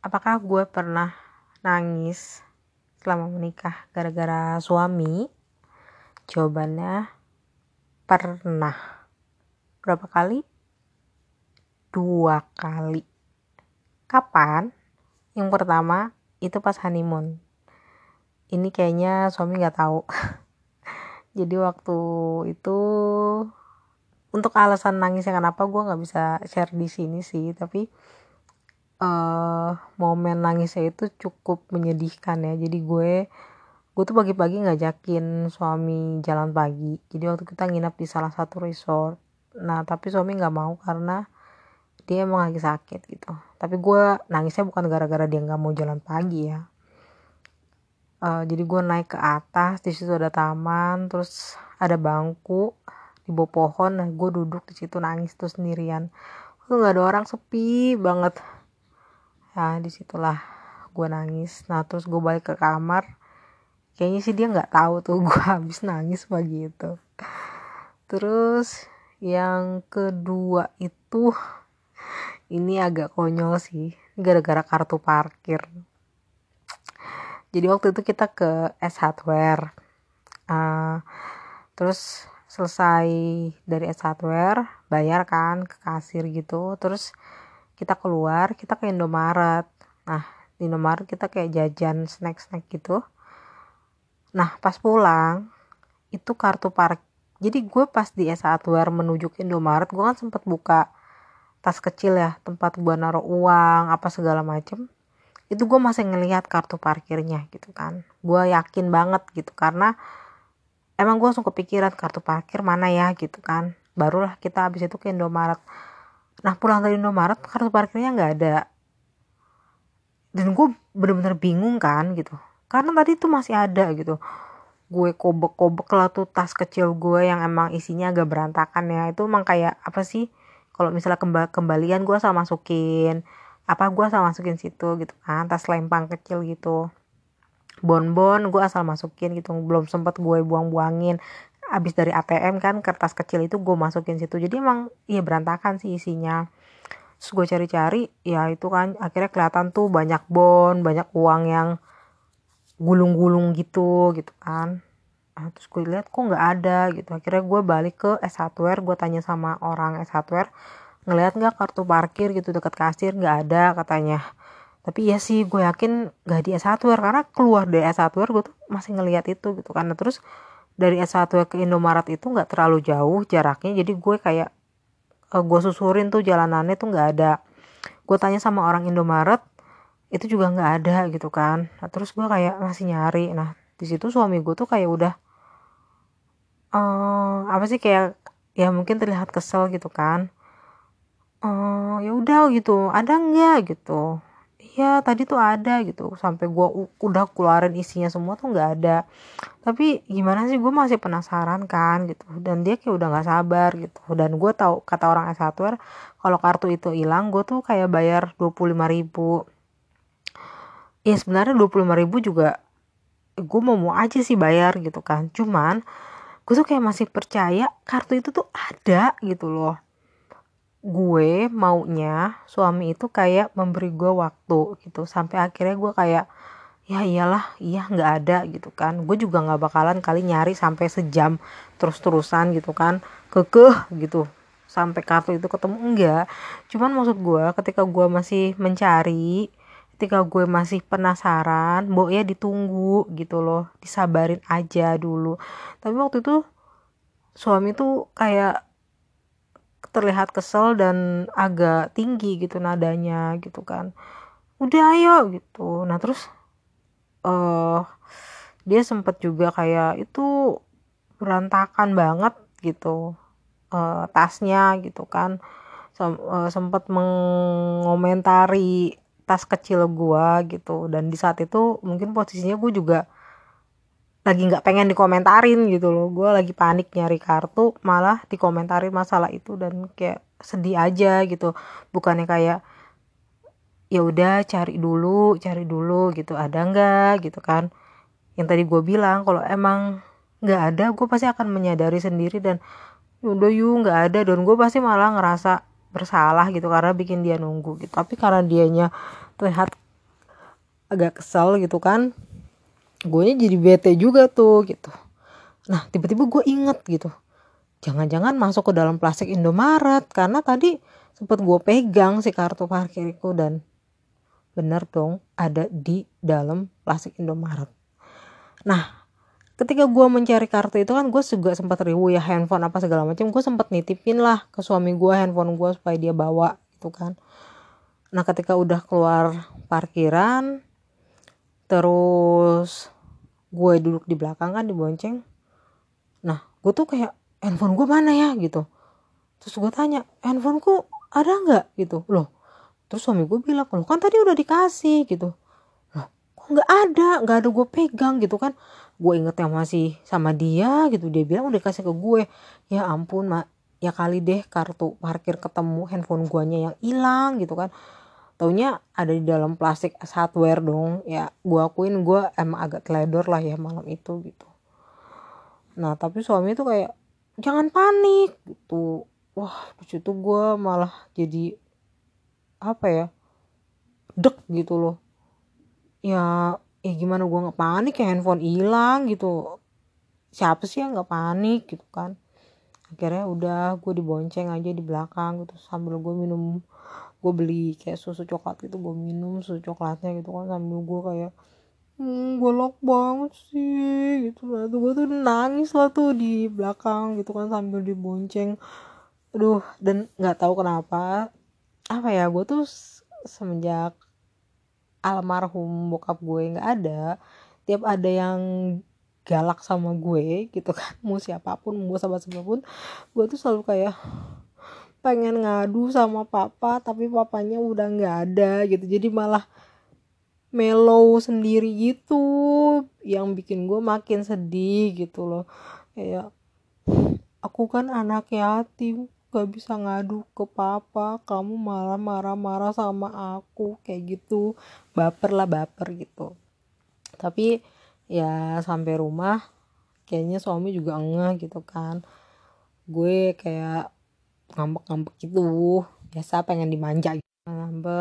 apakah gue pernah nangis selama menikah gara-gara suami? Jawabannya pernah. Berapa kali? Dua kali. Kapan? Yang pertama itu pas honeymoon. Ini kayaknya suami nggak tahu. Jadi waktu itu untuk alasan nangisnya kenapa gue nggak bisa share di sini sih, tapi uh, momen nangisnya itu cukup menyedihkan ya. Jadi gue gue tuh pagi-pagi ngajakin suami jalan pagi. Jadi waktu kita nginap di salah satu resort. Nah tapi suami nggak mau karena dia emang lagi sakit gitu. Tapi gue nangisnya bukan gara-gara dia nggak mau jalan pagi ya. Uh, jadi gue naik ke atas di situ ada taman terus ada bangku di bawah pohon. Nah gue duduk di situ nangis tuh sendirian. Tuh nggak ada orang sepi banget ya di situlah gue nangis. Nah terus gue balik ke kamar. Kayaknya sih dia nggak tahu tuh gue habis nangis pagi itu terus yang kedua itu ini agak konyol sih. Gara-gara kartu parkir. Jadi waktu itu kita ke S Hardware. Uh, terus selesai dari S Hardware bayar kan ke kasir gitu. Terus kita keluar kita ke Indomaret. Nah di Indomaret kita kayak jajan snack-snack gitu. Nah pas pulang itu kartu park. Jadi gue pas di S Hardware menuju ke Indomaret gue kan sempet buka tas kecil ya tempat gue naruh uang apa segala macem. Itu gue masih ngelihat kartu parkirnya gitu kan. Gue yakin banget gitu karena emang gue langsung kepikiran kartu parkir mana ya gitu kan. Barulah kita habis itu ke Indomaret nah pulang dari Indomaret kartu parkirnya nggak ada. Dan gue bener-bener bingung kan gitu. Karena tadi tuh masih ada gitu. Gue kobek-kobek lah tuh tas kecil gue yang emang isinya agak berantakan ya. Itu emang kayak apa sih kalau misalnya kembali kembalian gue sama masukin apa gue asal masukin situ gitu kan tas lempang kecil gitu. Bonbon gue asal masukin gitu belum sempet gue buang-buangin abis dari ATM kan kertas kecil itu gue masukin situ. Jadi emang ya berantakan sih isinya. Terus gue cari-cari ya itu kan akhirnya kelihatan tuh banyak bon banyak uang yang gulung-gulung gitu gitu kan. Nah, terus gue lihat kok nggak ada gitu. Akhirnya gue balik ke S Hardware gue tanya sama orang S Hardware ngelihat nggak kartu parkir gitu dekat kasir? Nggak ada katanya. Tapi ya sih gue yakin gak di S Hardware karena keluar dari S Hardware gue tuh masih ngelihat itu gitu karena terus dari S1 ke Indomaret itu nggak terlalu jauh jaraknya. Jadi gue kayak uh, gue susurin tuh jalanannya tuh nggak ada. Gue tanya sama orang Indomaret itu juga nggak ada gitu kan. Nah, terus gue kayak masih nyari. Nah di situ suami gue tuh kayak udah uh, apa sih kayak ya mungkin terlihat kesel gitu kan. Uh, ya udah gitu ada nggak gitu iya tadi tuh ada gitu. Sampai gue udah keluarin isinya semua tuh nggak ada. Tapi gimana sih gue masih penasaran kan gitu. Dan dia kayak udah nggak sabar gitu. Dan gue tahu kata orang S hardware kalau kartu itu hilang gue tuh kayak bayar dua puluh lima ribu. Ya sebenarnya dua puluh lima ribu juga gue mau mau aja sih bayar gitu kan. Cuman gue tuh kayak masih percaya kartu itu tuh ada gitu loh gue maunya suami itu kayak memberi gue waktu gitu. Sampai akhirnya gue kayak ya iyalah iya nggak ada gitu kan. Gue juga nggak bakalan kali nyari sampai sejam terus-terusan gitu kan. Kekeh gitu. Sampai kartu itu ketemu enggak. Cuman maksud gue ketika gue masih mencari ketika gue masih penasaran bo ya ditunggu gitu loh. Disabarin aja dulu. Tapi waktu itu suami tuh kayak terlihat kesel dan agak tinggi gitu nadanya gitu kan. Udah ayo gitu. Nah terus uh, dia sempet juga kayak itu berantakan banget gitu. Uh, tasnya gitu kan. Sem uh, sempet mengomentari tas kecil gua gitu. Dan di saat itu mungkin posisinya gue juga lagi nggak pengen dikomentarin gitu loh. Gue lagi panik nyari kartu malah dikomentarin masalah itu dan kayak sedih aja gitu. Bukannya kayak ya udah cari dulu cari dulu gitu. Ada nggak? gitu kan. Yang tadi gue bilang kalau emang nggak ada gue pasti akan menyadari sendiri dan ya udah yuk nggak ada. Dan gue pasti malah ngerasa bersalah gitu karena bikin dia nunggu gitu. Tapi karena dianya terlihat agak kesel gitu kan gue jadi bete juga tuh gitu. Nah tiba-tiba gue inget gitu. Jangan-jangan masuk ke dalam plastik Indomaret karena tadi sempet gue pegang si kartu parkirku dan bener dong ada di dalam plastik Indomaret. Nah ketika gue mencari kartu itu kan gue juga sempat ribu ya handphone apa segala macam gue sempat nitipin lah ke suami gue handphone gue supaya dia bawa gitu kan. Nah ketika udah keluar parkiran terus gue duduk di belakang kan di bonceng. Nah gue tuh kayak handphone gue mana ya? gitu. Terus gue tanya handphoneku ada nggak? gitu. Loh terus suami gue bilang loh kan tadi udah dikasih gitu. Loh kok nggak ada? Nggak ada gue pegang gitu kan. Gue inget yang masih sama dia gitu. Dia bilang udah kasih ke gue. Ya ampun mak. Ya kali deh kartu parkir ketemu handphone guanya yang hilang gitu kan taunya ada di dalam plastik hardware dong. Ya gue akuin gue emang agak teledor lah ya malam itu gitu. Nah tapi suami tuh kayak jangan panik gitu. Wah di situ gue malah jadi apa ya dek gitu loh. Ya ya gimana gue nggak panik ya handphone hilang gitu. Siapa sih yang nggak panik gitu kan. Akhirnya udah gue dibonceng aja di belakang gitu sambil gue minum gue beli kayak susu coklat gitu gue minum susu coklatnya gitu kan sambil gue kayak hmm, golok banget sih gitu lah. Tuh gue tuh nangis lah tuh di belakang gitu kan sambil dibonceng. Aduh dan nggak tahu kenapa apa ya gue tuh semenjak almarhum bokap gue nggak ada tiap ada yang galak sama gue gitu kan mau siapa pun mau sahabat siapa pun gue tuh selalu kayak pengen ngadu sama papa tapi papanya udah nggak ada gitu. Jadi malah mellow sendiri gitu. Yang bikin gue makin sedih gitu loh. Kayak aku kan anak yatim gak bisa ngadu ke papa. Kamu malah marah-marah sama aku kayak gitu. Baper lah baper gitu. Tapi ya sampai rumah kayaknya suami juga enggak gitu kan. Gue kayak ngambek-ngambek gitu. Biasa pengen dimanja gitu ngambek